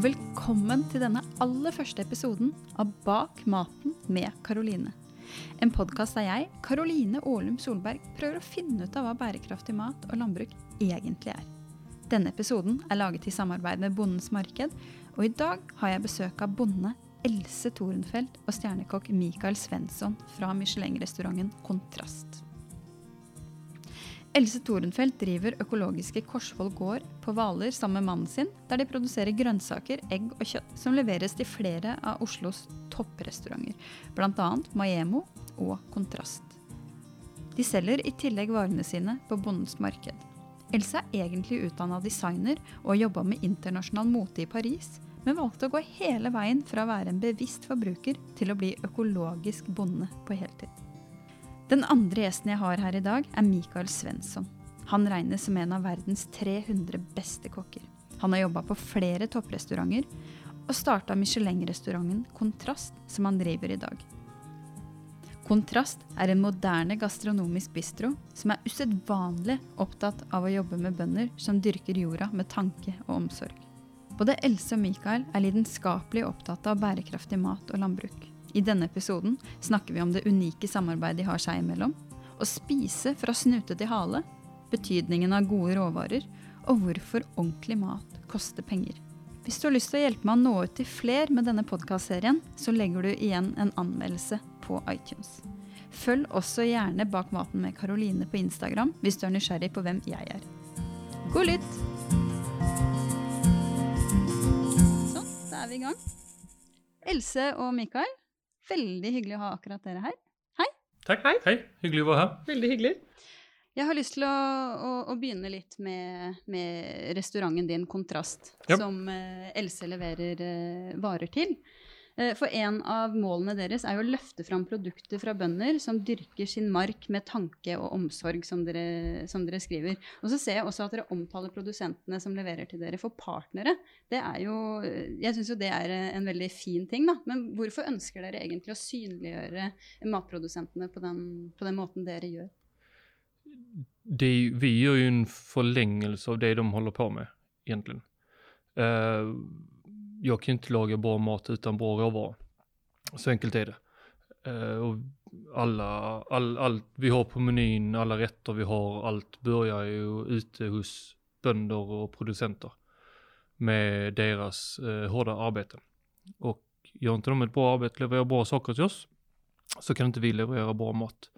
og velkommen til denne aller første episoden av Bak maten med Karoline. En podkast der jeg, Karoline Aalum Solberg, prøver å finne ut av hva bærekraftig mat og landbruk egentlig er. Denne episoden er laget i samarbeid med Bondens Marked, og i dag har jeg besøk av bonde Else Torenfelt og stjernekokk Mikael Svensson fra Michelin-restauranten Kontrast. Else Torenfelt driver økologiske Korsvoll gård på Hvaler sammen med mannen sin, der de produserer grønnsaker, egg og kjøtt som leveres til flere av Oslos topprestauranter, bl.a. Maiemo og Kontrast. De selger i tillegg varene sine på Bondens marked. Else er egentlig utdanna designer og har jobba med internasjonal mote i Paris, men valgte å gå hele veien fra å være en bevisst forbruker til å bli økologisk bonde på heltid. Den andre gjesten jeg har her i dag, er Mikael Svensson. Han regnes som en av verdens 300 beste kokker. Han har jobba på flere topprestauranter, og starta Michelin-restauranten Kontrast, som han driver i dag. Kontrast er en moderne gastronomisk bistro som er usedvanlig opptatt av å jobbe med bønder som dyrker jorda med tanke og omsorg. Både Else og Mikael er lidenskapelig opptatt av bærekraftig mat og landbruk. I denne episoden snakker vi om det unike samarbeidet de har seg imellom, å spise fra snute til hale, betydningen av gode råvarer, og hvorfor ordentlig mat koster penger. Hvis du har lyst til å hjelpe meg å nå ut til flere med denne podkastserien, så legger du igjen en anmeldelse på iTunes. Følg også gjerne Bak maten med Karoline på Instagram hvis du er nysgjerrig på hvem jeg er. God lytt! Sånn, da er vi i gang. Else og Mikael, veldig hyggelig å ha akkurat dere her. Hei. Takk. Hei. Hei. Hyggelig å være her. Veldig hyggelig. Jeg har lyst til å, å, å begynne litt med, med, restauranten din Kontrast, ja. som eh, Else leverer eh, varer til. Eh, for en av målene deres er jo å løfte fram produkter fra bønder som dyrker sin mark med tanke og omsorg, som dere, som dere skriver. Og så ser jeg også at dere omtaler produsentene som leverer til dere, for partnere. Det er jo, jeg syns jo det er en veldig fin ting, da. Men hvorfor ønsker dere egentlig å synliggjøre matprodusentene på den, på den måten dere gjør? Det, vi gjør jo en forlengelse av det de holder på med egentlig. Eh, jag kan inte laga bra mat utan bra råvaror. Så enkelt är det. Uh, och alla, all, allt vi har på menyn, alla rätter vi har, allt börjar ju ute hos bönder och producenter med deras uh, hårda arbete. Och gör inte de ett bra arbete, levererar bra saker till oss, så kan inte vi leverera bra mat.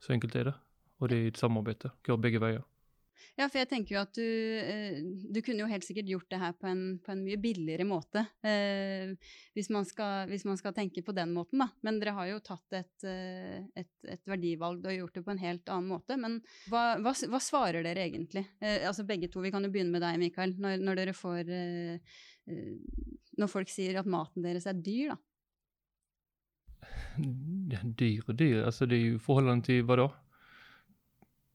Så enkelt är det. Og det er et samarbeid. Går begge veier. Ja, for jeg tenker jo at du, eh, du kunne jo helt sikkert gjort det her på en, på en mye billigere måte. Eh, hvis, man skal, hvis, man skal, tenke på den måten, da. Men dere har jo tatt et, eh, et, et verdivalg og gjort det på en helt annen måte. Men hva, hva, hva svarer dere egentlig? Altså begge to, vi kan jo begynne med deg, Mikael. Når, når dere får Når folk sier at maten deres er dyr, da. Dyr og dyr, altså det er jo forholdene til hva da?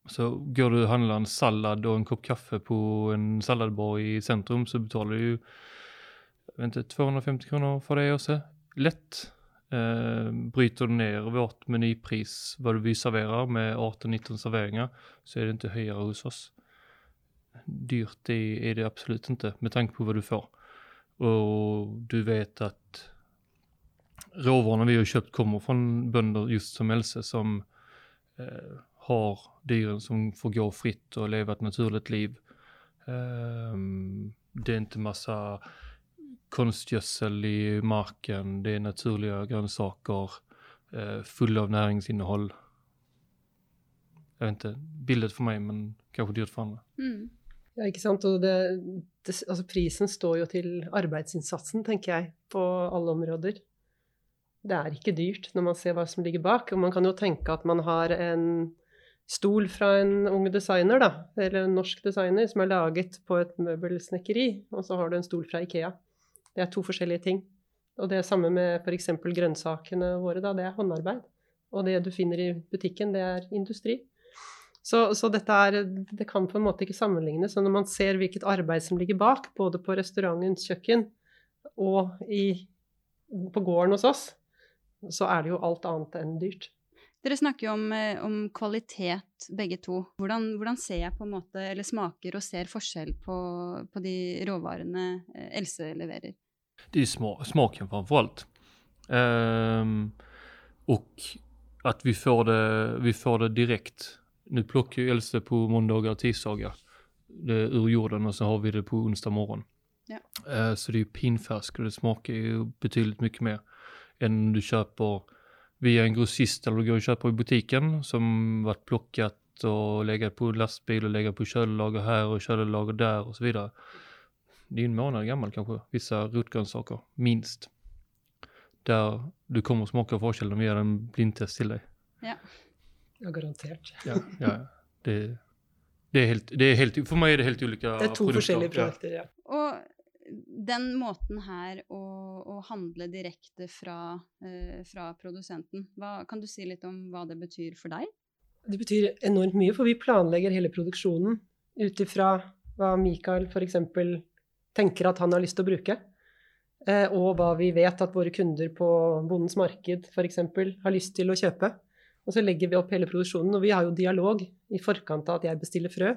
Så går du og handler en sallad og en kopp kaffe på en salatbar i sentrum, så betaler du vent, 250 kroner for det også. Lett. Eh, bryter du ned vårt menypris, hva vi serverer, med 18-19 serveringer, så er det ikke høyere hos oss. Dyrt er det absolutt ikke, med tanke på hva du får. Og du vet at råvarene vi har kjøpt, kommer fra bønder just som Else, som eh, har dyren som får gå fritt og leve et naturlig liv. Um, det er ikke masse konstgjødsel i marken, det er naturlige grønnsaker uh, fulle av næringsinnhold. Jeg vet ikke, bildet for meg, men kanskje dyrt for andre. Mm. Ja, ikke sant. Og det, det, altså prisen står jo til arbeidsinnsatsen, tenker jeg, på alle områder. Det er ikke dyrt når man ser hva som ligger bak. Og man kan jo tenke at man har en stol fra en ung designer, da, eller en norsk designer, som er laget på et møbelsnekkeri, og så har du en stol fra Ikea. Det er to forskjellige ting. Og det er samme med f.eks. grønnsakene våre, da. Det er håndarbeid. Og det du finner i butikken, det er industri. Så, så dette er Det kan på en måte ikke sammenlignes. Så når man ser hvilket arbeid som ligger bak, både på restaurantens kjøkken og i, på gården hos oss, så er det jo alt annet enn dyrt. Dere snakker jo om, eh, om kvalitet, begge to. Hvordan, hvordan, ser jeg på en måte, eller smaker og ser forskjell på, på de råvarene eh, Else leverer? Det er små, smaken framfor alt. Um, og at vi får, det, vi får det direkte. Nå plukker Else på mandager og tirsdager det ur jorden og så har vi det på onsdag morgen. Ja. Uh, så det er jo pinfersk, og det smaker jo betydelig mye mer enn du köper via en grossist eller du går och köper i butiken som varit plockat och legat på lastbil och legat på köllager här och köllager där och så vidare. Det är en månad gammal kanske, vissa rotgrönsaker, minst. Där du kommer smaka forskjellen om vi gör en blindtest till dig. Ja, garantert. Ja, ja. Det, det, er helt, det er helt, for meg er det helt ulike produkter. Det er to produkter. forskjellige Ja. produkter, ja. Og den måten her å, å handle direkte fra, eh, fra produsenten, hva, kan du si litt om hva det betyr for deg? Det betyr enormt mye, for vi planlegger hele produksjonen ut ifra hva Mikael f.eks. tenker at han har lyst til å bruke. eh, Og hva vi vet at våre kunder på Bondens Marked f.eks. har lyst til å kjøpe. Og så legger vi opp hele produksjonen. Og vi har jo dialog i forkant av at jeg bestiller frø,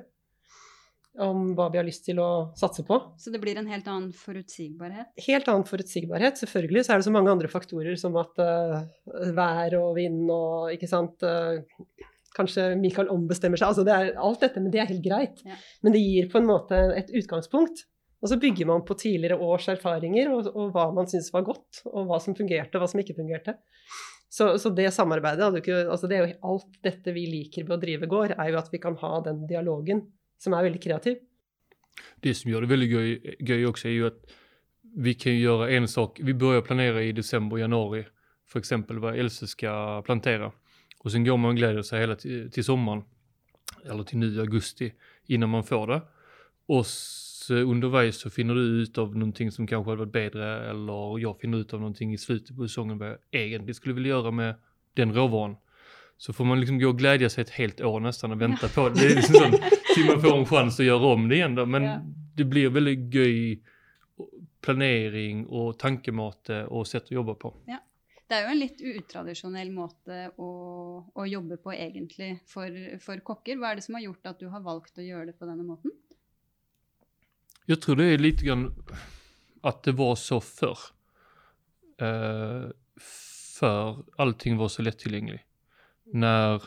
om hva vi har lyst til å satse på. Så det blir en helt annen forutsigbarhet? Helt annen forutsigbarhet. Selvfølgelig så er det så mange andre faktorer som at uh, vær og vind og ikke sant uh, Kanskje Michael ombestemmer seg. Altså det er, alt dette, men det er helt greit. Ja. Men det gir på en måte et utgangspunkt. Og så bygger man på tidligere års erfaringer og, og hva man syns var godt, og hva som fungerte og hva som ikke fungerte. Så, så det samarbeidet ikke altså det er Alt dette vi liker ved å drive gård, er jo at vi kan ha den dialogen som er veldig kreativ. Det som gjør det veldig gøy, gøy også, er jo at vi kan gjøre en sak. Vi börjar planere i december, januar För exempel hva Else skal plantere. Og så går man og gleder seg hele til, till sommaren. Eller til 9. augusti innan man får det. Og så underveis så finner du ut av noe som kanskje hadde vært bedre, Eller jeg finner ut av noe i slutten på sesongen hva jeg egentlig skulle ville gjøre med den råvaran. Så får man liksom gå och glädja sig ett helt år nästan och vänta på det. Det är liksom sån, till man får en chans att göra om det igen då. Men Ja. det blir väldigt gøy planering og tankemåte og sett å jobbe på. Det er jo en litt utradisjonell måte å, å jobbe på egentlig for, for kokker. Hva er det som har gjort at du har valgt å gjøre det på denne måten? Jeg tror det er litt grann at det var så før. Uh, før allting var så lättillgängligt. När,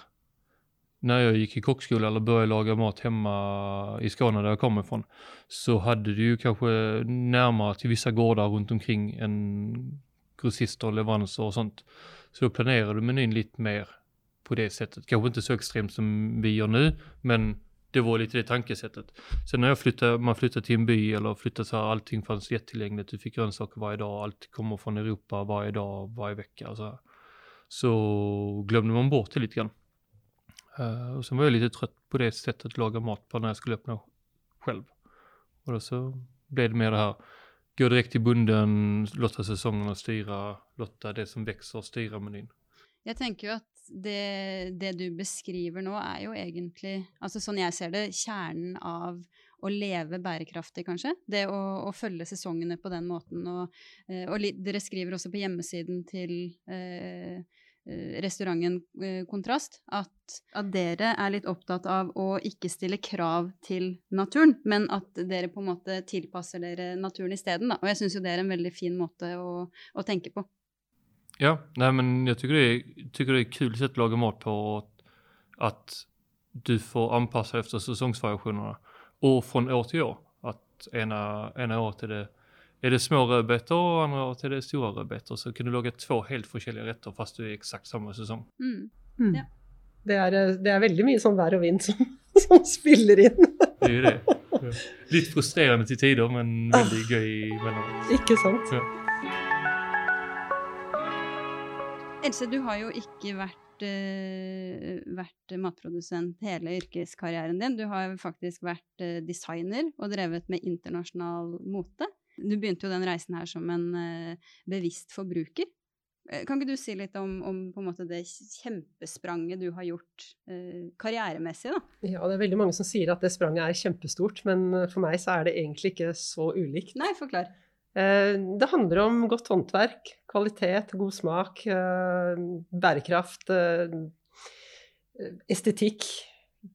när jag gick i kockskola eller började laga mat hemma i Skåne där jag kommer ifrån så hade du ju kanske närmare till vissa gårdar runt omkring än grossister och leveranser och sånt. Så då planerade du menyn lite mer på det sättet. Kanske inte så extremt som vi gör nu, men det var lite det tankesättet. Sen när jag flyttade, man flyttade till en by eller flyttade så här, allting fanns jättetillgängligt. Du fick grönsaker varje dag, allt kommer från Europa varje dag, varje vecka och så här. Så glömde man bort det lite grann. Uh, och sen var jag lite trött på det sättet att laga mat på när jag skulle öppna själv. Och då så blev det mer det här, gå direkt till bunden, låta säsongerna styra, låta det som växer styra menyn. Jeg tenker jo at det, det du beskriver nå, er jo egentlig altså Sånn jeg ser det, kjernen av å leve bærekraftig, kanskje. Det å, å følge sesongene på den måten. Og, eh, og dere skriver også på hjemmesiden til eh, eh, restauranten eh, Kontrast at, at dere er litt opptatt av å ikke stille krav til naturen, men at dere på en måte tilpasser dere naturen isteden. Og jeg syns jo det er en veldig fin måte å, å tenke på. Ja, nei, men jeg tycker det er det är kul sett å lage mat på. Att du får anpassa dig efter säsongsvariationerna. Och från år till år. Att ena, ena året är det, är det små rödbetor och andra året är det stora rödbetor. Så kan du laga två helt olika rätter fast du är exakt samma säsong. Mm. Mm. Ja. Det, er, det er veldig mye sånn vær og vind som, som spiller inn. Det är ju det. Ja. Litt frustrerende til tider men veldig gøy mellom. Ikke sant? Ja. Else, du har jo ikke vært, eh, vært matprodusent hele yrkeskarrieren din. Du har faktisk vært eh, designer og drevet med internasjonal mote. Du begynte jo den reisen her som en eh, bevisst forbruker. Kan ikke du si litt om, om det kjempespranget du har gjort eh, karrieremessig, da? Ja, det er veldig mange som sier at det spranget er kjempestort, men for meg så er det egentlig ikke så ulikt. Nei, forklar. Eh, Det handler om godt håndverk, kvalitet, god smak, eh, bærekraft, eh, estetikk,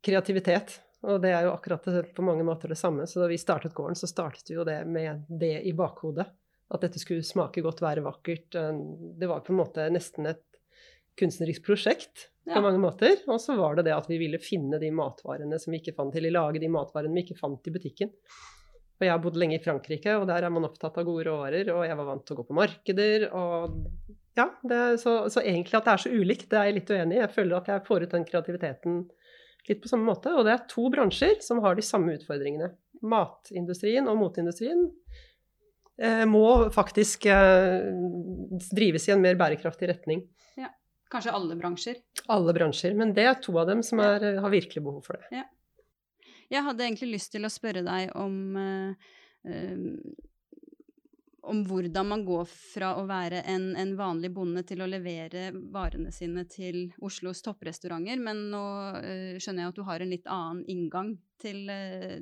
kreativitet. Og det er jo akkurat det, på mange måter det samme. Så da vi startet gården, så startet vi jo det med det i bakhodet. At dette skulle smake godt, være vakkert. Det var på en måte nesten et kunstnerisk prosjekt på Ja. mange måter. Og så var det det at vi ville finne de matvarene som vi ikke fant, eller lage de matvarene vi ikke fant i butikken. Og jeg har bodd lenge i Frankrike, og der er man opptatt av gode råvarer. Og jeg var vant til å gå på markeder. og ja, det, så, så egentlig at det er så ulikt, det er jeg litt uenig i. Jeg føler at jeg får ut den kreativiteten litt på samme måte. Og det er to bransjer som har de samme utfordringene. Matindustrien og moteindustrien eh, må faktisk eh, drives i en mer bærekraftig retning. Kanskje alle bransjer. Alle bransjer. Men det er to av dem som er, har virkelig behov for det. Jeg hadde egentlig lyst til å spørre deg om eh, eh, om hvordan man går fra å være en, en vanlig bonde til å levere varene sine til Oslos topprestauranter, men nå eh, skjønner jeg at du har en litt annen inngang til, eh,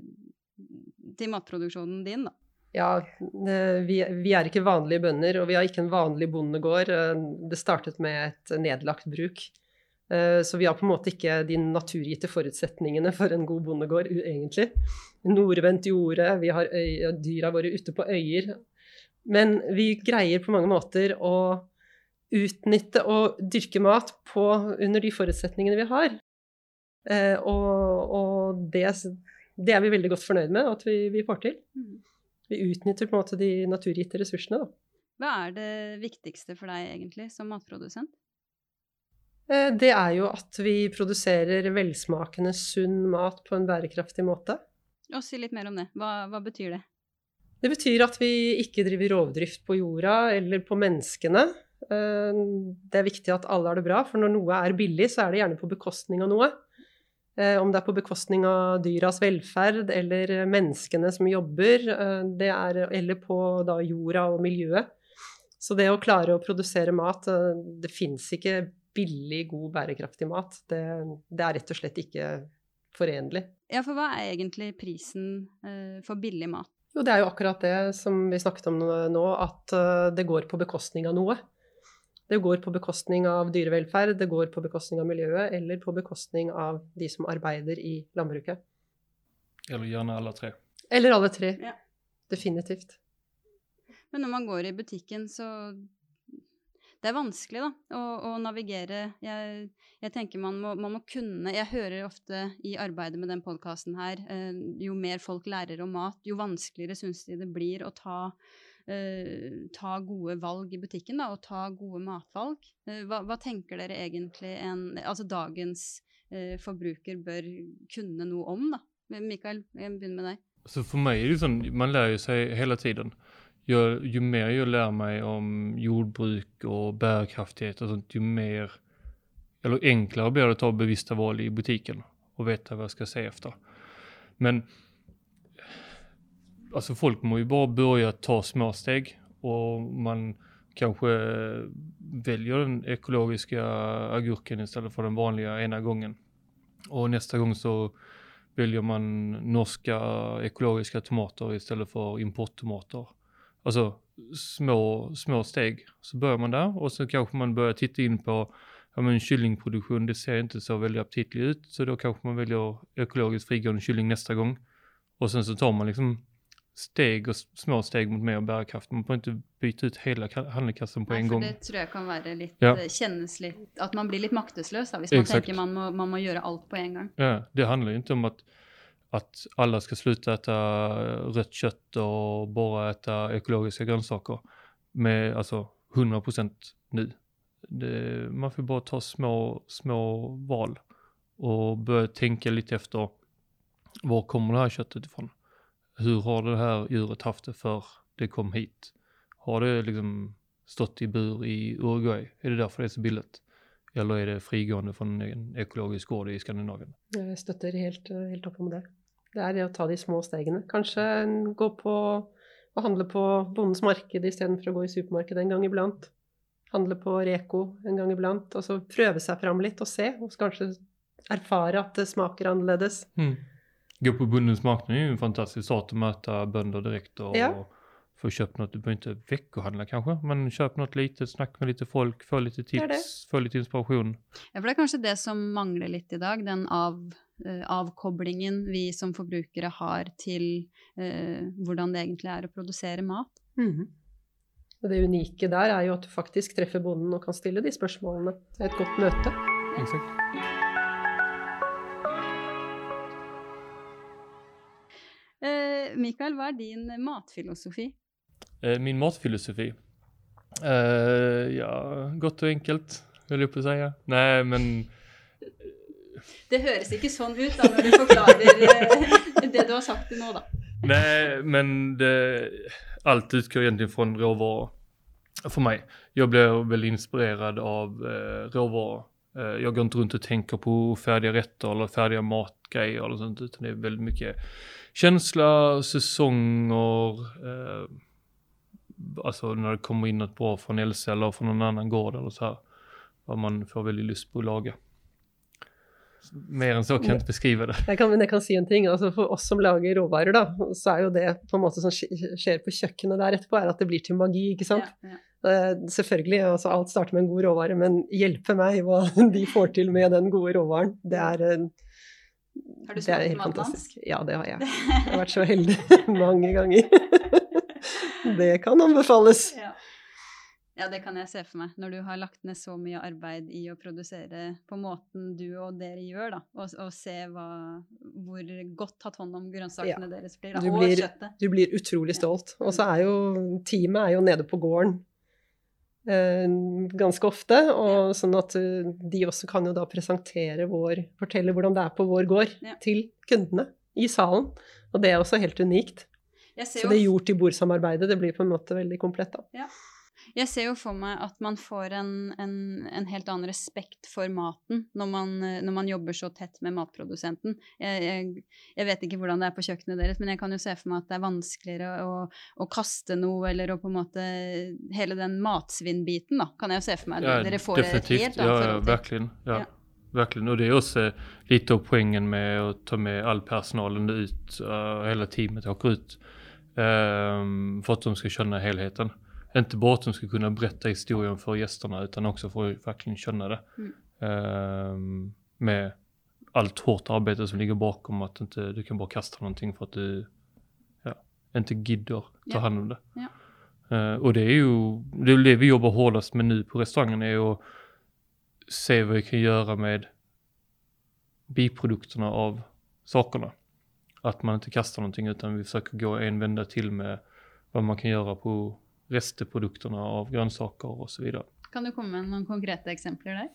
til matproduksjonen din, da. Ja, vi, vi er ikke vanlige bønder, og vi har ikke en vanlig bondegård. Det startet med et nedlagt bruk. Eh, Så vi har på en måte ikke de naturgitte forutsetningene for en god bondegård, egentlig. Nordvendt jorde, vi har øy, dyra våre ute på øyer. Men vi greier på mange måter å utnytte og dyrke mat på, under de forutsetningene vi har. Eh, Og, og det, det er vi veldig godt fornøyd med at vi, vi får til. Vi utnytter på en måte de naturgitte ressursene. Da. Hva er det viktigste for deg egentlig som matprodusent? Eh, Det er jo at vi produserer velsmakende, sunn mat på en bærekraftig måte. Og si litt mer om det. Hva, hva betyr det? Det betyr at vi ikke driver rovdrift på jorda eller på menneskene. Eh, Det er viktig at alle har det bra, for når noe er billig, så er det gjerne på bekostning av noe. Eh, Om det er på bekostning av dyras velferd eller menneskene som jobber, det er, eller på da jorda og miljøet. Så det å klare å produsere mat Det fins ikke billig, god, bærekraftig mat. Det, det er rett og slett ikke forenlig. Ja, for hva er egentlig prisen eh, for billig mat? Jo, det er jo akkurat det som vi snakket om nå, at eh, det går på bekostning av noe. Det går på bekostning av dyrevelferd, det går på bekostning av miljøet, eller på bekostning av de som arbeider i landbruket. Eller gjerne alle tre. Eller alle tre. Ja. Definitivt. Men når man går i butikken, så Det er vanskelig, da, å, å navigere. Jeg, jeg tenker man må, man må kunne Jeg hører ofte i arbeidet med den podkasten her, eh, jo mer folk lærer om mat, jo vanskeligere syns de det blir å ta eh, ta gode valg i butikken, da, og ta gode matvalg. Eh, hva, hva tenker dere egentlig en Altså dagens eh, forbruker bør kunne noe om, da? Mikael, jeg begynner med deg. Så for meg er det sånn, man lærer seg hele tiden. Jag, ju mer jag lär mig om jordbruk och bärkraftighet och sånt, ju mer, eller enklare blir det att ta bevissta val i butiken och veta vad jag ska se efter. Men alltså folk må ju bara börja ta små steg och man kanske väljer den ekologiska agurken istället för den vanliga ena gången. Och nästa gång så väljer man norska ekologiska tomater istället för importtomater. Alltså små, små steg. Så börjar man där och så kanske man börjar titta in på ja, men kyllingproduktion, det ser inte så väldigt aptitligt ut. Så då kanske man väljer ekologiskt frigående kylling nästa gång. Och sen så tar man liksom steg og små steg mot mer bærekraft. Man får ikke bytte ut hele ka- handlekassen på en for det tror jeg kan være litt Ja. eh, Kjennes litt At man blir litt maktesløs da, hvis man Exakt. tenker man må, man må gjøre alt på en gang. Ja, det handler jo ikke om att, att alle skal sluta etter rødt kjøtt og bare etter økologiske grønnsaker. med altså 100% nu. Det, man får bare ta små, små val og börja tenke litt efter hvor kommer det her kjøttet fra. Hvordan har det her djuret hatt det før det kom hit? Har det liksom stått i bur i Uruguay? Er det derfor det er så billig? Eller er det frigående fra en økologisk gård i Skandinavien? Jeg støtter helt, eh, helt opp om det. Det er det å ta de små stegene. Kanskje gå på og handle på bondens marked istedenfor å gå i supermarkedet en gang iblant. Handle på Reko en gang iblant. Og så prøve seg fram litt og se, og så kanskje erfare at det smaker annerledes. Mm. Gå på Bondens marked er jo en fantastisk start å møte bønder direkte. og... Ja. få kjøpt noe. Du behöver ikke veckohandla kanskje, men kjøp noe lite, snakk med lite folk, få litt tips, få litt inspirasjon. Ja, for det er kanskje det som mangler litt i dag, den av, avkoblingen vi som forbrukere har til eh, hvordan det egentlig er å produsere mat. Mhm. Og det unike der er jo at du faktisk treffer bonden og kan stille de spørsmålene. Det er et godt møte. Exakt. Eh, Mikael, hva er din matfilosofi? Eh, Min matfilosofi? Uh, ja, godt og enkelt, vil jeg på å si. Nei, men Det høres ikke sånn ut da, når du forklarer eh, det du har sagt til nå, da. Nej, men det, allt utgår egentligen från råvaror. För mig. Jag blir väl inspirerad av eh, råvaror. Eh, jag går inte runt och tänker på färdiga rätter eller färdiga matgrejer eller sånt, utan det är väldigt mycket känsla, säsonger. Eh, alltså när det kommer in något bra från Elsa eller från någon annan gård eller så här. Vad man får väldigt lust på att laga. Mer enn så kan beskriver inte beskriva det. Jeg kan, men jeg kan si en ting. altså For oss som lager råvarer, da, så er jo det på en måte som skjer på kjøkkenet der etterpå, er at det blir til magi, ikke sant. Ja, ja. Eh, selvfølgelig, altså alt starter med en god råvare, men hjelpe meg hva de får til med den gode råvaren. Det er, Har du det er smakt fantastisk. Ja, det har jeg. Jeg har vært så heldig mange ganger. Det kan anbefales. Ja. Ja, det kan jeg se for meg. Når du har lagt ned så mye arbeid i å produsere på måten du og dere gjør, da, og, og se hva, hvor godt tatt hånd om grønnsakene deres blir, da, Du og blir- kjøttet. Du blir utrolig stolt. Og så er jo teamet er jo nede på gården eh, ganske ofte, og sånn at eh, de også kan jo da presentere vår Fortelle hvordan det er på vår gård Ja. til kundene i salen. Og det er også helt unikt. Jeg ser Så jo det jord-til-bord-samarbeidet, det blir på en måte veldig komplett, da. Jeg ser jo for meg at man får en, en, en helt annen respekt for maten når man, når man jobber så tett med matprodusenten. Jeg, jeg, jeg vet ikke hvordan det er på kjøkkenet deres, men jeg kan jo se for meg at det er vanskeligere å, å kaste noe, eller å på en måte Hele den matsvinnbiten, da, kan jeg jo se for meg. Dere får et helt annet ja, ja, forhold til. verkligen. Ja. Ja. Verkligen. Och det är också lite av poängen med att ta med all personalen ut, uh, hele teamet åker ut. ehm, for at de skal skjønne helheten. Inte de ska kunna berätta historien för gästerna utan också för att verkligen känna det. Mm. Um, med allt hårt arbete som ligger bakom att inte, du kan bara kasta någonting för att du ja, inte gidder ta hand om det. Ja. Uh, och det är ju det, är det vi jobbar hårdast med nu på restaurangen är att se vad vi kan göra med biprodukterna av sakerna. Att man inte kastar någonting utan vi försöker gå en vända till med vad man kan göra på restprodukterna av grönsaker och så vidare. Kan du komme med noen konkrete eksempler der?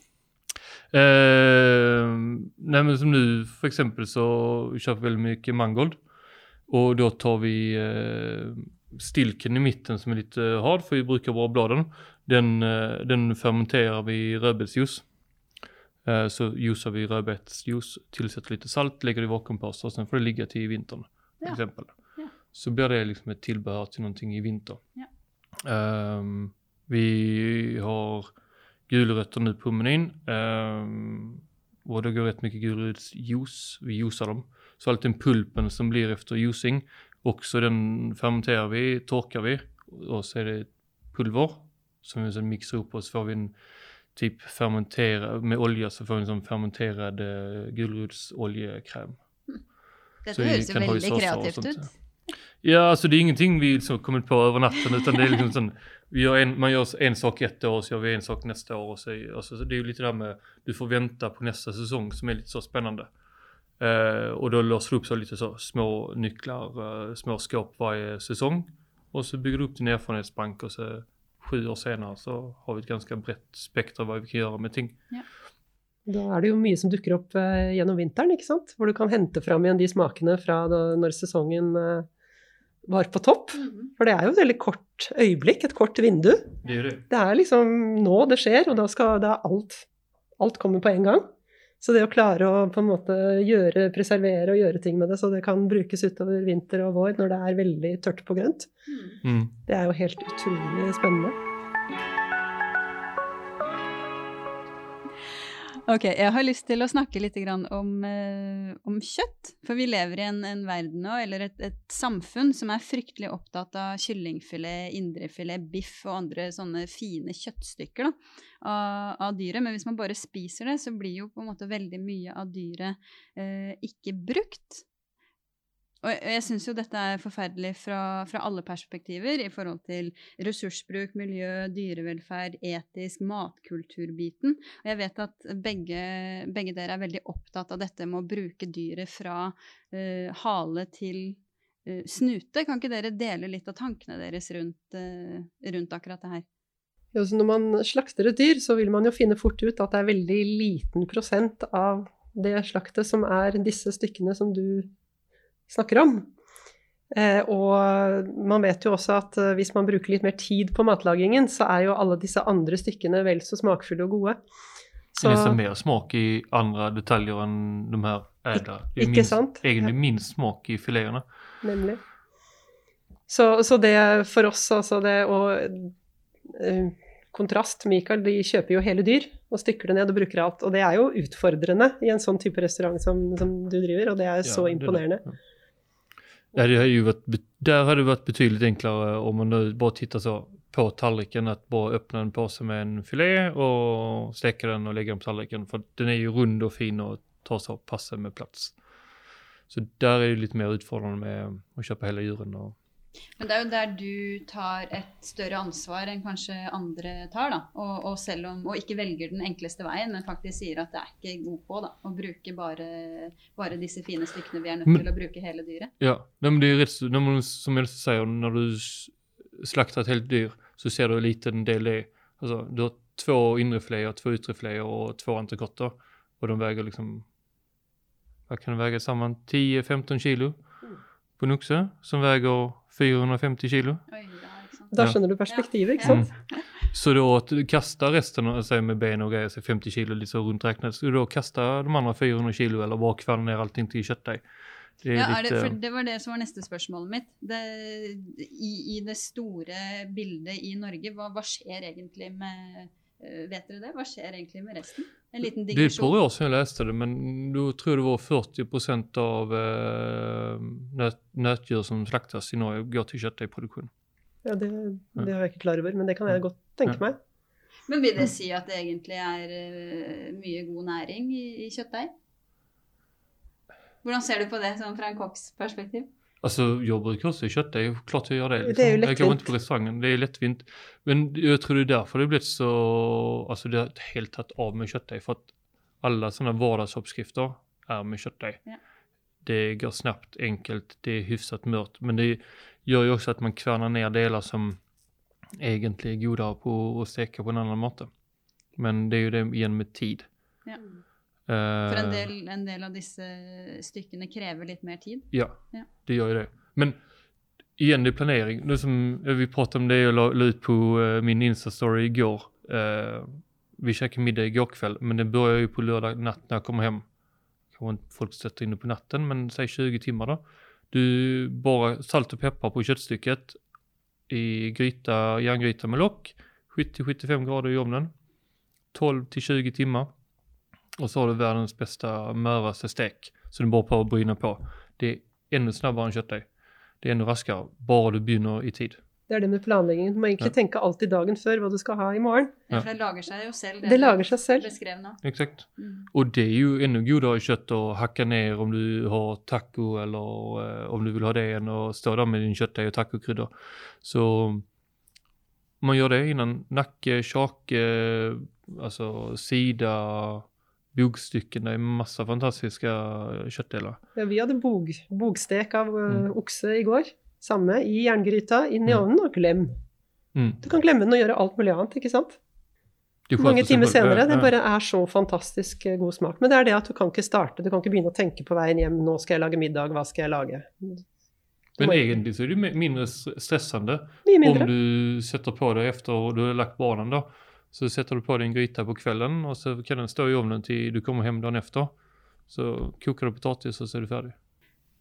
Eh, nej men som nu för exempel så kjøper vi väldigt mycket mangold. Och då tar vi eh, stilken i mitten som är lite hard för vi brukar vara bladen. Den, eh, den fermenterar vi i rödbetsjuice. Eh, så juicar vi rödbetsjuice, tillsätter lite salt, lägger det i vakuumpåsar och sen får det ligga till vintern. Till Ja. exempel. Ja. Så blir det liksom ett tillbehör till någonting i vinter. Ja. Ehm, vi har gulrötter nu på menyn. Um, och det går rätt mycket gulrotsjuice. Vi juicar dem. Så all den pulpen som blir efter juicing, också den fermenterar vi, torkar vi och så är det pulver som vi sen mixar upp och så får vi en typ fermenterad, med olja så får vi en sånn fermenterad uh, gulrotsoljekräm. Dette Så høres jo veldig og kreativt sånt, ut. Ja. altså alltså det är ingenting vi liksom kommit på över natten utan det är liksom sån, vi gör en, man gör en sak ett år så gör vi en sak nästa år och så, och så, så det är ju lite det här med, du får vänta på nästa säsong som är lite så spännande. Eh, och då låser du upp så lite så små nycklar, uh, små skåp varje säsong. Och så bygger du upp din erfarenhetsbank och så sju år senare så har vi ett ganska brett spektra vad vi kan göra med ting. Da er det jo mye som dukker opp uh, gjennom vinteren, ikke sant? Hvor du kan hente fram igjen de smakene fra da, når sesongen eh, var på topp. Mhm. For det er jo et veldig kort øyeblikk, et kort vindu. Det det. Det er liksom nå det skjer, og da skal da alt, alt komme på en gang. Så det å klare å på en måte gjøre, preservere og gjøre ting med det så det kan brukes utover vinter og vår når det er veldig tørt på grønt, Mhm. Mm. det er jo helt utrolig spennende. Ok, jeg har lyst til å snakke litt om, eh, om kjøtt. For vi lever i en, en verden nå, eller et, et samfunn, som er fryktelig opptatt av kyllingfilet, indrefilet, biff og andre sånne fine kjøttstykker da, av, av dyret. Men hvis man bare spiser det, så blir jo på en måte veldig mye av dyret eh, ikke brukt. Og jeg, jeg syns jo dette er forferdelig fra, fra, alle perspektiver, i forhold til ressursbruk, miljø, dyrevelferd, etisk, matkulturbiten. Og jeg vet at begge, begge dere er veldig opptatt av dette med å bruke dyret fra uh, hale til uh, snute. Kan ikke dere dele litt av tankene deres rundt, uh, rundt akkurat det her? Jo, når man slakter et dyr, så vil man jo finne fort ut at det er veldig liten prosent av det slaktet som er disse stykkene som du snakker om. Eh, og man vet jo også at eh, hvis man bruker litt mer tid på matlagingen, så er jo alle disse andre stykkene vel så smakfulle og gode. Så, det er mer smak i andre detaljer enn de her ædla. Det er ikke minst, sant? egentlig minst smak i filetene. Nemlig. Så, så, det for oss, altså det å uh, Kontrast, Michael, de kjøper jo hele dyr og stykker det ned og bruker alt. Og det er jo utfordrende i en sånn type restaurant som, som du driver, og det er så imponerende. Det, ja. Det hade ju varit, där hade det varit betydligt enklare om man nu bara tittar så på tallriken att bara öppna en påse med en filé och steka den och lägga den på tallriken. För den är ju rund och fin och tar så passen med plats. Så där är det lite mer utfordrande med att köpa hela djuren och men det er jo der du tar et større ansvar enn kanskje andre tar. da, Og, og selv om, og ikke velger den enkleste veien, men faktisk sier at det er ikke god på da, å bruke bare, bare disse fine stykkene. Vi er nødt til å bruke hele dyret. Ja, men det er rett, når man, som jeg sier, når du slakter et helt dyr, så ser du hvor liten del det er. Altså, du har to indrefileter, to ytrefileter og to entrecôter, og de veier liksom Hva kan de veie sammen? 10-15 kilo på en okse, som veier 450 kilo. da skjønner du perspektivet, ikke sant? Mm. Så da att kasta resten seg med ben og greier, 50 kilo liksom så rundt räknat, så da kasta de andre 400 kilo eller bare kvalle ned allting til kjøttdeig? Det, ja, det, for det var det som var neste spørsmålet mitt. Det, i, i, det store bildet i Norge, hva, hva skjer egentlig med uh, Vet dere det? Hva skjer egentlig med resten? En liten digresjon. Det er et par år siden jeg leste det, men da tror jeg det var 40% av eh, nøt, nøtdyr som slaktes i Norge, går til kjøttdeigproduksjon. Ja, det, det er jeg ikke klar over, men det kan jeg godt tenke meg. Men vil det si at det egentlig er uh, mye god næring i, i kjøttdeig? Hvordan ser du på det sånn fra en kokks perspektiv? Altså, jag brukar också kötta, det är klart jag gör det. Liksom. Det är ju. Jag går inte på restaurangen, det är lättvint. Men jag tror det är därför det blivit så, alltså det har helt tagit av med köttdeig. För att alla sådana vardagsuppskrifter är med köttdeig. Ja. Det går snabbt, enkelt, det är hyfsat mört. Men det gör ju också att man kvärnar ner delar som egentligen är godare på att steka på en annan måte. Men det är ju det igen med tid. Ja. For en del, en del, av disse stykkene krever litt mer tid? Ja, ja. det gjør jo det. Men igjen, det er planering. Det som vi pratet om det jeg la, ut på uh, min Insta-story går Uh, vi käkade middag i går kväll, men det börjar ju på lördag natt när jag kommer hem. Kanske folk sätter inne på natten, men säg 20 timmar då. Du bara salt och peppar på köttstycket i gryta, järngryta med lock. 70-75 grader i ovnen. 12 till 20 timmar. Och så har du världens bästa möraste stek. Så du bara på att bryna på. Det är ännu snabbare än köttdeig. Det er enda raskere, bare du begynner i tid. Det er det med planleggingen. Du må egentlig ja. tenke alltid dagen før hva du skal ha i morgen. Ja, for det lager seg jo selv. Det, det lager seg selv. Beskrev nå. Exakt. Mm. Og det er jo enda godere kjøtt å hakke ned om du har taco, eller uh, om du vil ha det, enn å stå der med din kjøttdeig og tacokrydder. Så man gjør det innan nakke, kjake, altså sida bogstykkene i masse fantastiske kjøttdeler. Ja, vi hadde bog, bogstek av uh, mm. okse i går. Samme i jerngryta, inn i mm. ovnen og glem. Mm. Du kan glemme den og gjøre alt mulig annet, ikke sant? Mange timer senere. Det bare er så fantastisk eh, god smak. Men det er det at du kan ikke starte, du kan ikke begynne å tenke på veien hjem. Nå skal jeg lage middag, hva skal jeg lage? Men egentlig så er det mindre stressende mindre. om du setter på deg etter du har lagt barnen. da. Så sätter du på din gryta på kvällen och så kan den stå i ovnen till du kommer hem dagen efter. Så koker du potatis och så är du ferdig.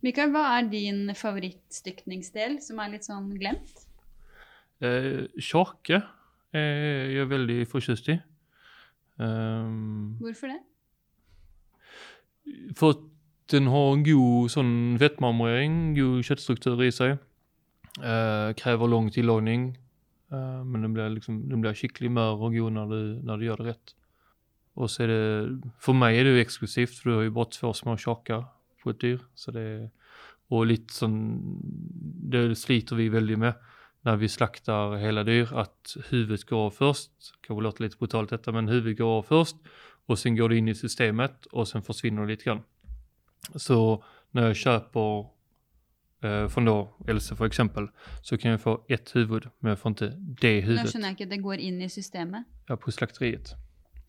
Mikael, hva er din favorittstykningsdel som er litt sånn glemt? Eh, kjake er jeg veldig forkjøst i. Um, Hvorfor det? For at den har en god sånn fettmarmorering, god kjøttstruktur i seg. Eh, krever lang tillagning. Uh, men den blir, liksom, den blir skikkelig mør og god når du, når du gjør det rett. Og så er det For meg er det jo eksklusivt, for du har jo bare to små kjaker på et dyr. Så det, og litt sånn det sliter vi veldig med når vi slaktar hele dyr, at huvudet går av kan kanske låte litt brutalt dette, men huvudet går av først. Og sen går det inn i systemet og sen forsvinner det litt. grann. Så når jeg köper eh, från då Else för exempel, så kan jag få ett huvud, men jag får inte det Nå huvudet skjønner jeg ikke, det går inn i systemet. ja, på slakteriet.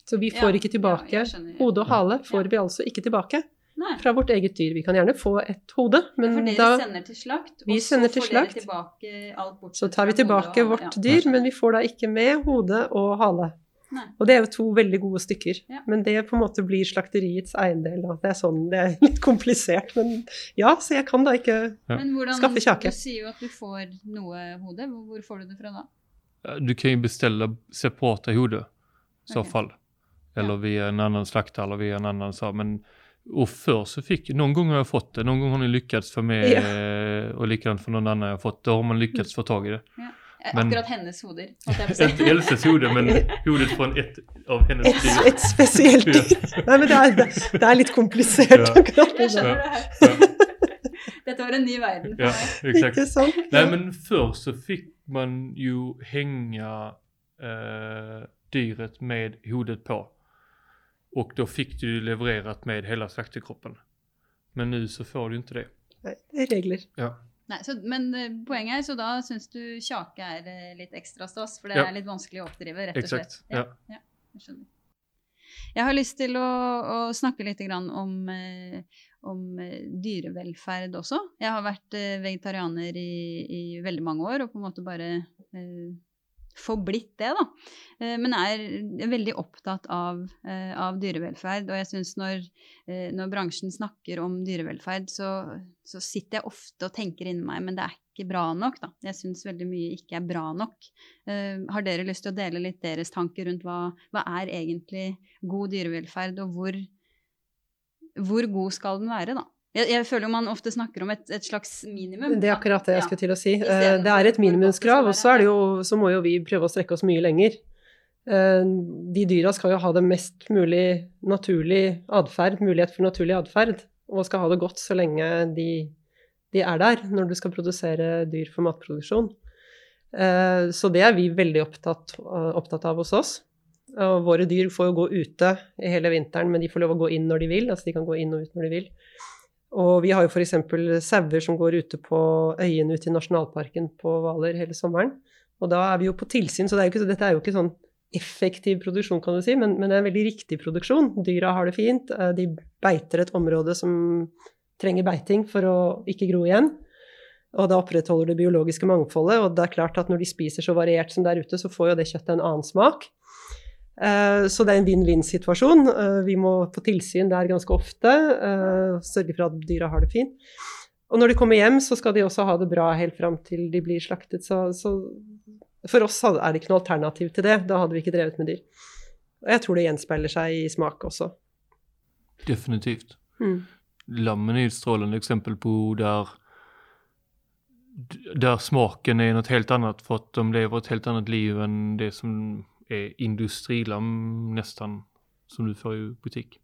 Så vi får Ja, ikke tilbake ja, hode og hale. får Ja. vi altså ikke tilbake Nei, fra vårt eget dyr. Vi kan gjerne få et hode, for men dere da sender til slakt, Vi sender til slakt. så tar vi tilbake vårt ja. dyr, men vi får da ikke med hode og hale. Nei. Og det er jo to veldig gode stykker. Ja. Men det på en måte blir slakteriets eiendel. Da. Det er sånn, det er litt komplisert, men ja, så jeg kan da ikke Ja. Men hvordan, Skaffe kjake. Du sier jo at du får noe hode. Hvor, får du det fra da? Du kan jo bestille separate hoder, i så Okej. fall. Eller Ja. via en annen slakter eller via en annen så. Men og før så fikk Noen ganger har jeg fått det, Noen ganger har jeg lykkes for meg, og och for noen någon annan jeg har fått, da har man lykkes få tag i det. Eh, Men- Akkurat hennes hoder. Inte Elses hode, men hodet fra ett av hennes et, dyr. et spesielt dyr. Nei, men det er, det, det er litt komplisert, Ja. akkurat Jeg det der. skjønner det her. Ja, Dette var en ny verden for ja, meg. exakt. Ikke sant? Nei, men før så fikk man jo henge uh, dyret med hodet på. Og da fikk du levert med hele slaktekroppen. Men nå så får du ikke det. Nei, det er regler. Ja. Nei, så, men eh, poenget er, så da syns du kjake er eh, litt ekstra stas, for det Ja. er litt vanskelig å oppdrive, rett og slett. Ja. Jeg skjønner. Jeg har lyst til å, å snakke litt grann om, eh, om dyrevelferd også. Jeg har vært vegetarianer i, i veldig mange år og på en måte bare forblitt det, da. Men men er veldig opptatt av, eh, av dyrevelferd. Og jeg syns når, eh, når bransjen snakker om dyrevelferd, så, så sitter jeg ofte og tenker inni meg, men det er ikke bra nok, da. Jeg syns veldig mye ikke er bra nok. Eh, har dere lyst til å dele litt deres tanker rundt hva, hva er egentlig god dyrevelferd, og hvor, hvor god skal den være, da? Jeg, jeg føler jo man ofte snakker om et, et slags minimum. Det er akkurat det jeg Ja. skulle til å si. Eh, Det er et godt det minimumskrav, og så, er det jo, så må jo vi prøve å strekke oss mye lenger. Eh, De dyra skal jo ha det mest mulig naturlig atferd, mulighet for naturlig atferd, og skal ha det godt så lenge de, de er der, når du skal produsere dyr for matproduksjon. Eh, Så det er vi veldig opptatt, opptatt av hos oss. Og våre dyr får jo gå ute hele vinteren, men de får lov å gå inn når de vil. Altså de kan gå inn og ut når de vil. Og vi har jo f.eks. sauer som går ute på øyene ute i nasjonalparken på Hvaler hele sommeren. Og da er vi jo på tilsyn, så er ikke, dette er jo ikke sånn effektiv produksjon, kan du si, men, men det er en veldig riktig produksjon. Dyra har det fint. eh, De beiter et område som trenger beiting for å ikke gro igjen. Og da opprettholder det biologiske mangfoldet, og det er klart at når de spiser så variert som der ute, så får jo det kjøttet en annen smak. Eh, Så det er en vinn-vinn-situasjon. Eh, Vi må få tilsyn der ganske ofte, eh, sørge for at dyra har det fint. Og når de kommer hjem, så skal de også ha det bra helt fram til de blir slaktet. Så, så for oss er det ikke noe alternativ til det. Da hadde vi ikke drevet med dyr. Og jeg tror det gjenspeiler seg i smak også. Definitivt. Mm. Lammene er et strålende eksempel på der, der smaken er noe helt annet, for at de lever et helt annet liv enn det som är industrilamm nästan som du får i butik.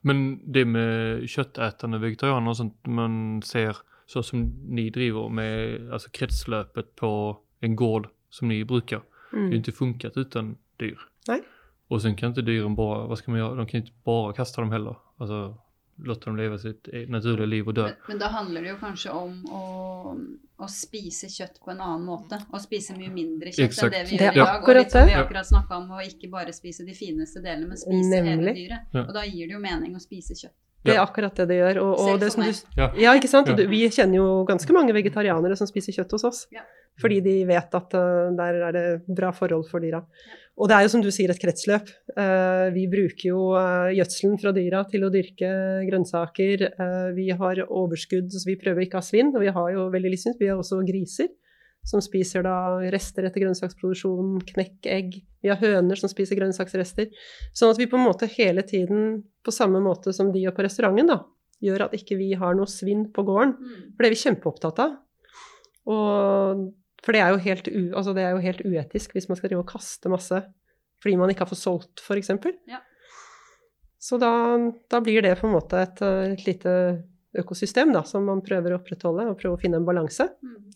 Men det med köttätande vegetarianer och sånt man ser så som ni driver med alltså kretslöpet på en gård som ni brukar. Det har ikke funket inte funkat utan dyr. Nej. Och sen kan inte dyren bara, vad ska man göra? De kan ikke inte bara kasta dem heller. Alltså låta dem leve sitt naturlige liv og dø. Men, men da handler det jo kanskje om å, å spise kjøtt på en annen måte. Å spise mye mindre kjøtt Exakt. enn det vi gjør i dag. Og litt som vi akkurat snakka om, å ikke bare spise de fineste delene, men spise hele dyret. Og da gir det jo mening å spise kjøtt. Det er akkurat det det gjør. Og, og det som du. Ja. Ja, ikke sant? Du- Vi kjenner jo ganske mange vegetarianere som spiser kjøtt hos oss. Ja. Fordi de vet at uh, der er det bra forhold for dyra. Og det er jo som du sier et kretsløp. Uh, vi bruker jo uh, gjødselen fra dyra til å dyrke grønnsaker. Vi har overskudd, så vi prøver ikke å ha svinn. Og vi har jo veldig livssyns. Vi har også griser som spiser da rester etter grønnsaksproduksjon, knekkeegg. Vi har høner som spiser grønnsaksrester. Sånn at vi på en måte hele tiden, på samme måte som de gjør på restauranten, da, gjør at ikke vi har noe svinn på gården. For det er vi kjempeopptatt av. Og, for det er, jo helt u, altså det er jo helt uetisk hvis man skal drive og kaste masse fordi man ikke har fått solgt, f.eks. Ja. Så da, da blir det på en måte et, et lite økosystem da, som man prøver å opprettholde, og prøve å finne en balanse.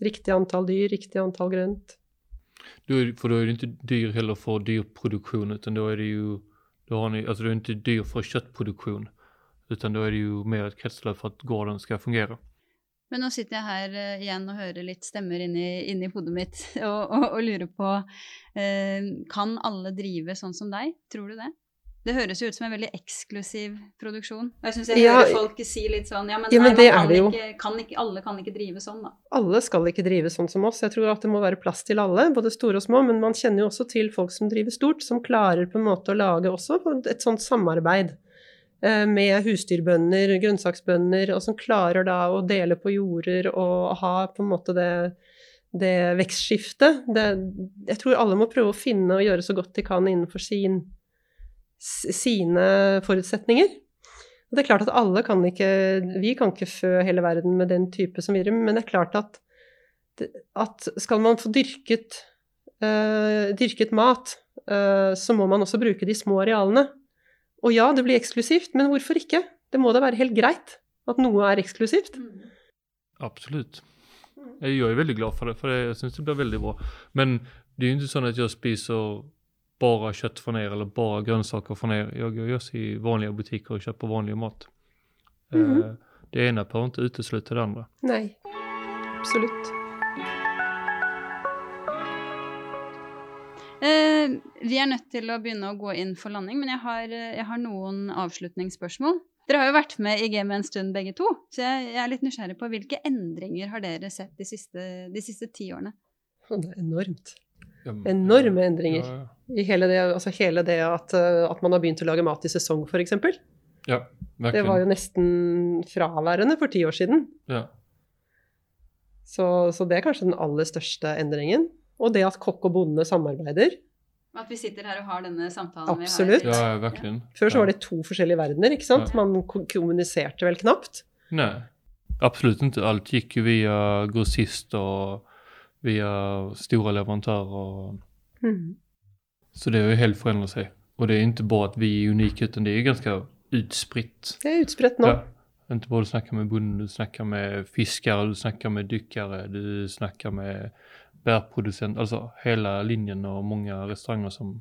Riktig antall dyr, riktig antall grønt. Du, for da er det ikke dyr heller for dyrproduksjon, utan er är det jo da har ni, altså det er ikke dyr for kjøttproduksjon, Utan da er det jo mer et kretsløp for at gården skal fungera. Men nå sitter jeg her uh, igjen og hører litt stemmer inni, inni hodet mitt og, og, og lurer på uh, Kan alle drive sånn som deg? Tror du det? Det høres jo ut som en veldig eksklusiv produksjon. Jeg syns jeg Ja, hører folk si litt sånn Ja, men, ja, men nei, man det jo. ikke, kan ikke, alle kan ikke drive sånn, da. Alle skal ikke drive sånn som oss. Jeg tror at det må være plass til alle, både store og små. Men man kjenner jo også til folk som driver stort, som klarer på en måte å lage også et sånt samarbeid med husdyrbønder, grønnsaksbønder, og som klarer da å dele på jorder og ha på en måte det, det vekstskiftet. Det, jeg tror alle må prøve å finne og gjøre så godt de kan innenfor sin, sine forutsetninger. Det er klart at alle kan ikke Vi kan ikke fø hele verden med den type som vi gjør, men det er klart at, at skal man få dyrket, uh, dyrket mat, uh, så må man også bruke de små arealene. Og ja, det blir eksklusivt, men hvorfor ikke? Det må da være helt greit at noe er eksklusivt. Absolutt. Jeg er veldig väldigt glad for det, for jeg jag syns det blir veldig bra. Men det er jo ikke sånn at jeg spiser bare kjøtt fra ned, eller bare grønnsaker fra ned. Jeg går også i vanlige butikker og kjøper vanlig mat. Mm -hmm. Det ene behöver ikke utelukke det andre. Nei, absolutt. Eh, vi er nødt til å begynne å gå inn for landing, men jeg har, eh, jeg har noen avslutningsspørsmål. Dere har jo vært med i gamet en stund, begge to, så jeg, jeg er litt nysgjerrig på hvilke endringer har dere sett de siste, de siste ti årene? Det er enormt. Enorme endringer. Ja, ja. I hele det, altså hele det at, eh, at man har begynt å lage mat i sesong, f.eks. ja Det var jo nesten fraværende for ti år siden. ja. Så, så det er kanskje den aller største endringen. Og det at kokk og bonde samarbeider. At vi sitter her og har denne samtalen Absolutt. vi har. ja, ja, verkligen. Før så var det to forskjellige verdener, ikke sant? Ja. Man kommuniserte vel knapt. Nei, absolutt ikke. Alt gikk ju via grossist og via store leverandører. Og... Mm. Så det har jo helt forandret seg. Og det er ikke bare at vi er unike, men det er ganske utspritt. Det er utspredt nå. Ja. Ikke bare du snakker med bonden, du snakker med fiskere, du snakker med dykkere, du snakker med bärproducent, altså hele linjen og mange restauranter som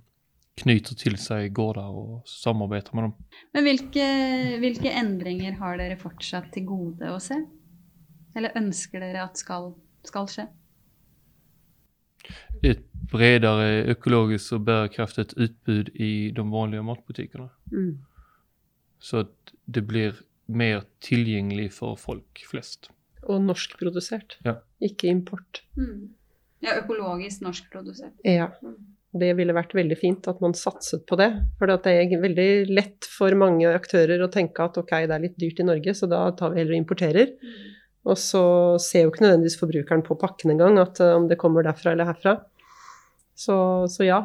knyter til seg gårder og samarbeider med dem. Men hvilke, hvilke endringer har dere fortsatt til gode å se? Eller ønsker dere at skal, skal skje? Et bredere økologisk og bærekraftig utbud i de vanlige matbutikkene. Mm. Så att det blir mer tilgjengelig for folk flest. Og norskprodusert. Ja. Ikke import. Ja, økologisk norskprodusert. Ja. Det ville vært veldig fint at man satset på det. For det er veldig lett for mange aktører å tenke at ok, det er litt dyrt i Norge, så da tar vi heller og importerer. Og så ser jo ikke nødvendigvis forbrukeren på pakken engang at eh, om det kommer derfra eller herfra. Så, så ja,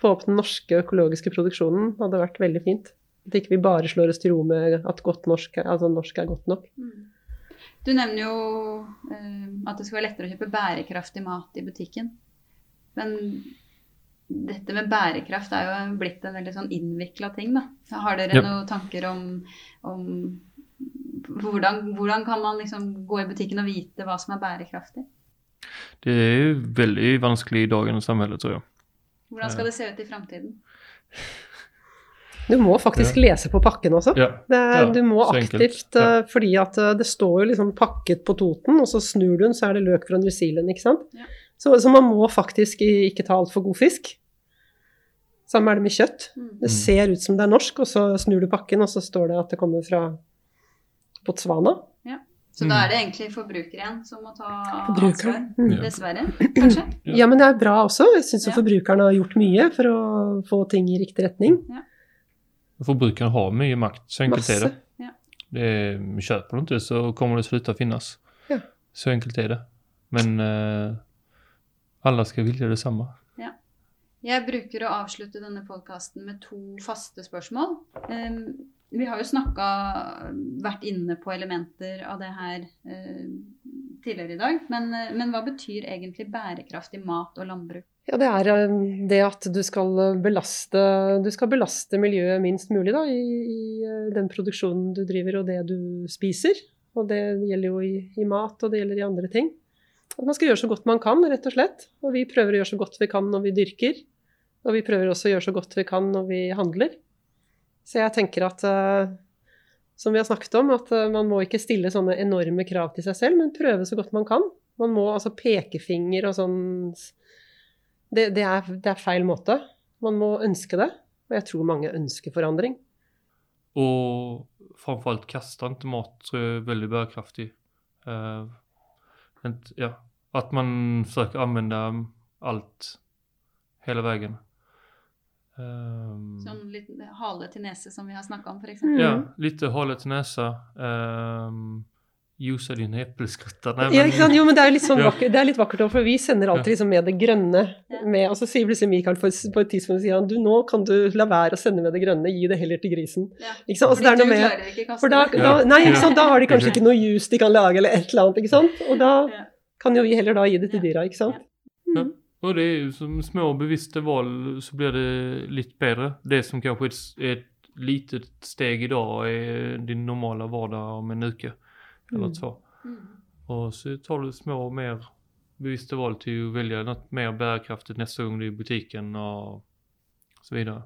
få opp den norske økologiske produksjonen hadde vært veldig fint. At ikke vi bare slår oss til ro med at godt norsk, altså norsk er godt nok. Du nevner jo eh, at det skal være lettere å kjøpe bærekraftig mat i butikken. Men dette med bærekraft er jo blitt en veldig sånn innvikla ting, da. Har dere Ja. noen tanker om, om hvordan, hvordan kan man liksom gå i butikken og vite hva som er bærekraftig? Det er jo veldig vanskelig i dagens samhälle tror jeg. Hvordan skal det se ut i framtiden? Du må faktisk lese på pakken også. Ja, Det er, Ja, du må aktivt, Ja. eh, fordi at eh, det står jo liksom pakket på Toten, og så snur du den, så er det løk fra New Zealand, ikke sant? Ja. Så, så man må faktisk ikke ta altfor god fisk. Samme er det med kjøtt. Mm. Det Mm. ser ut som det er norsk, og så snur du pakken, og så står det at det kommer fra Botswana. Så da er det egentlig forbruker igjen som må ta ansvar. Mm. Ja. Dessverre, kanskje. Ja. Ja, men det er bra også. Jeg syns Ja. forbrukerne har gjort mye for å få ting i riktig retning. Förbrukaren har mycket makt, så enkelt är Masse. det. Ja. det är, köper du inte så kommer det sluta finnas. Ja. Så enkelt är det. Men eh, alla ska vilja detsamma. Jeg bruker å avslutte denne podkasten med to faste spørsmål. Um, vi har jo snakka vært inne på elementer av det her uh, tidligere i dag. Men, eh, men hva betyr egentlig bærekraftig mat og landbruk? Ja, det er eh, det at du skal belaste, du skal belaste miljøet minst mulig da, i, i eh, den produksjonen du driver og det du spiser. Og det gjelder jo i, i mat, og det gjelder i andre ting. At man skal gjøre så godt man kan, rett og slett. Og vi prøver å gjøre så godt vi kan når vi dyrker. Og vi prøver også å gjøre så godt vi kan når vi handler. Så jeg tenker at som vi har snakket om, at man må ikke stille sånne enorme krav til seg selv, men prøve så godt man kan. Man må altså pekefinger og sånn det, det, er, det, er, feil måte. Man må ønske det. Og jeg tror mange ønsker forandring. Og framfor alt kaste ikke mat tror jeg er veldig bærekraftig. Uh, ja, at man forsøker å anvende alt hele veien. Um, sånn litt hale til nese, som vi har snakka om, f.eks.? Mm. Ja, litt hale til nese. Um, Jusa dine Men... Ja, jo, men det er litt, sånn vakkert, det er litt vakkert for vi sender alltid liksom med det grønne. Med, og så sier plutselig Mikael på, på et tidspunkt sier han, du, nå kan du la være å sende med det grønne, gi det heller til grisen. Ja. Ikke sant? Altså, Fordi du klarer ikke kaste for da, da, Nei, ikke sant? da har de kanskje ikke noe juice de kan lage, eller et eller annet. ikke sant? Og da kan jo vi heller da gi det til dyra, ikke sant. Mm. Ja. Og det er jo som små bevisste valg, så blir det litt bedre. Det som kanskje er et lite steg i dag, er din normale hverdag om en uke eller mm. två. Mm. Och så tar du små och mer bevisste val till att välja något mer bärkraftigt nästa gång du är i butiken och så vidare.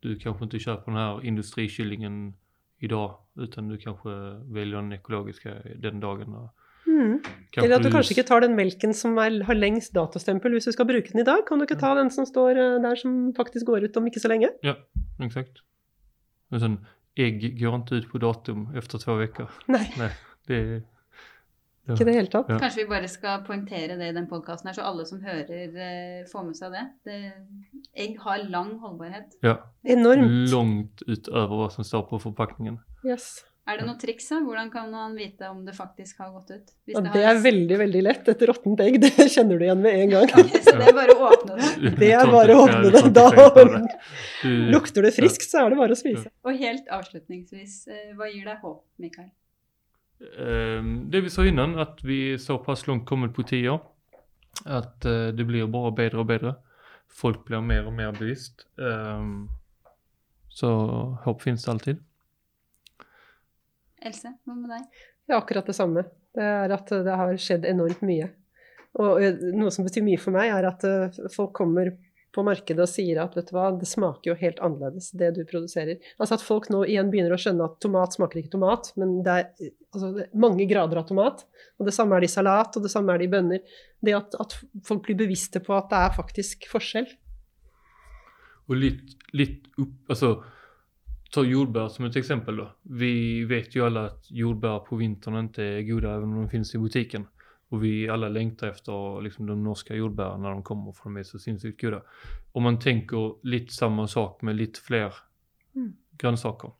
Du kanske inte köper den här industrikyllingen idag utan du kanske väljer den ekologiska den dagen. Mm. Eller at du kanskje ikke tar den melken som er, har lengst datostempel hvis du skal bruke den i dag. Kan du ikke ta den som står eh, der som faktisk går ut om ikke så lenge? Ja, exakt. Men sånn, egg går ikke ut på datum etter to uker. Nei. Nei. Det, ja. Ikke det hele tatt. Ja. Kanskje vi bare skal poengtere det i den podkasten her, så alle som hører, uh, får med seg det. det. Egg har lang holdbarhet. Ja. Enormt. Langt utover hva som står på forpakningen. Yes. Er det noe triks? da? Hvordan kan man vite om det faktisk har gått ut? Ja, det, det er veldig veldig lett. Et råttent egg det kjenner du igjen med en gang. så det er bare å åpne det? Det er bare å åpne det. Da lukter det friskt, så er det bare å spise. Og helt avslutningsvis, eh, hva gir deg håp, Mikael? Ehm, det vi sa innan, at vi er såpass langt kommet på tida at eh, det blir bare bedre og bedre. Folk blir mer og mer bevisst. Ehm, så håp finnes det alltid. Else, hva med deg? Ja, akkurat det samme. Det er at det har skjedd enormt mye. Og eh, noe som betyr mye for meg, er at eh, folk kommer på markedet og sier at vet du hva, det smaker jo helt annerledes, det du produserer. Altså at folk nå igjen begynner å skjønne at tomat smaker ikke tomat, men det er, altså, det er mange grader av tomat. Og det samme er det i salat, og det samme er det i bønner. Det at, at, folk blir bevisste på at det er faktisk forskjell. Og litt, litt opp, altså Ta jordbær som et eksempel. da. Vi vet jo alle at jordbær på vinteren ikke er gode, selv om de finnes i butikken. Och vi alla längtar efter liksom, de norska jordbären när de kommer för de är så sinnssykt goda. Om man tänker lite samma sak med lite fler mm. grönsaker.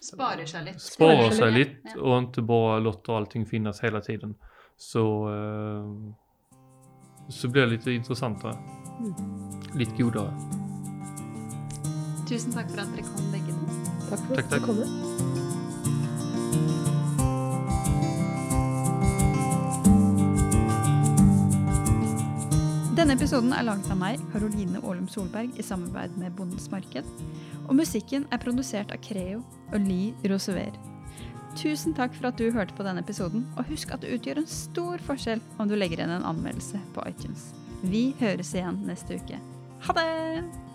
Sparar sig lite. Sparar sig lite ja. och inte bara låter allting finnas hela tiden. Så, eh, så blir det lite intressantare. Mm. Lite godare. Tusen tack för att ni kom bägge två. Tack för att du kom. Denne episoden er laget av meg, Karoline Aalum Solberg, i samarbeid med Bondens Marked. Og musikken er produsert av Creo og Lee Rosever. Tusen takk for at du hørte på denne episoden, og husk at det utgjør en stor forskjell om du legger igjen en anmeldelse på iTunes. Vi høres igjen neste uke. Ha det!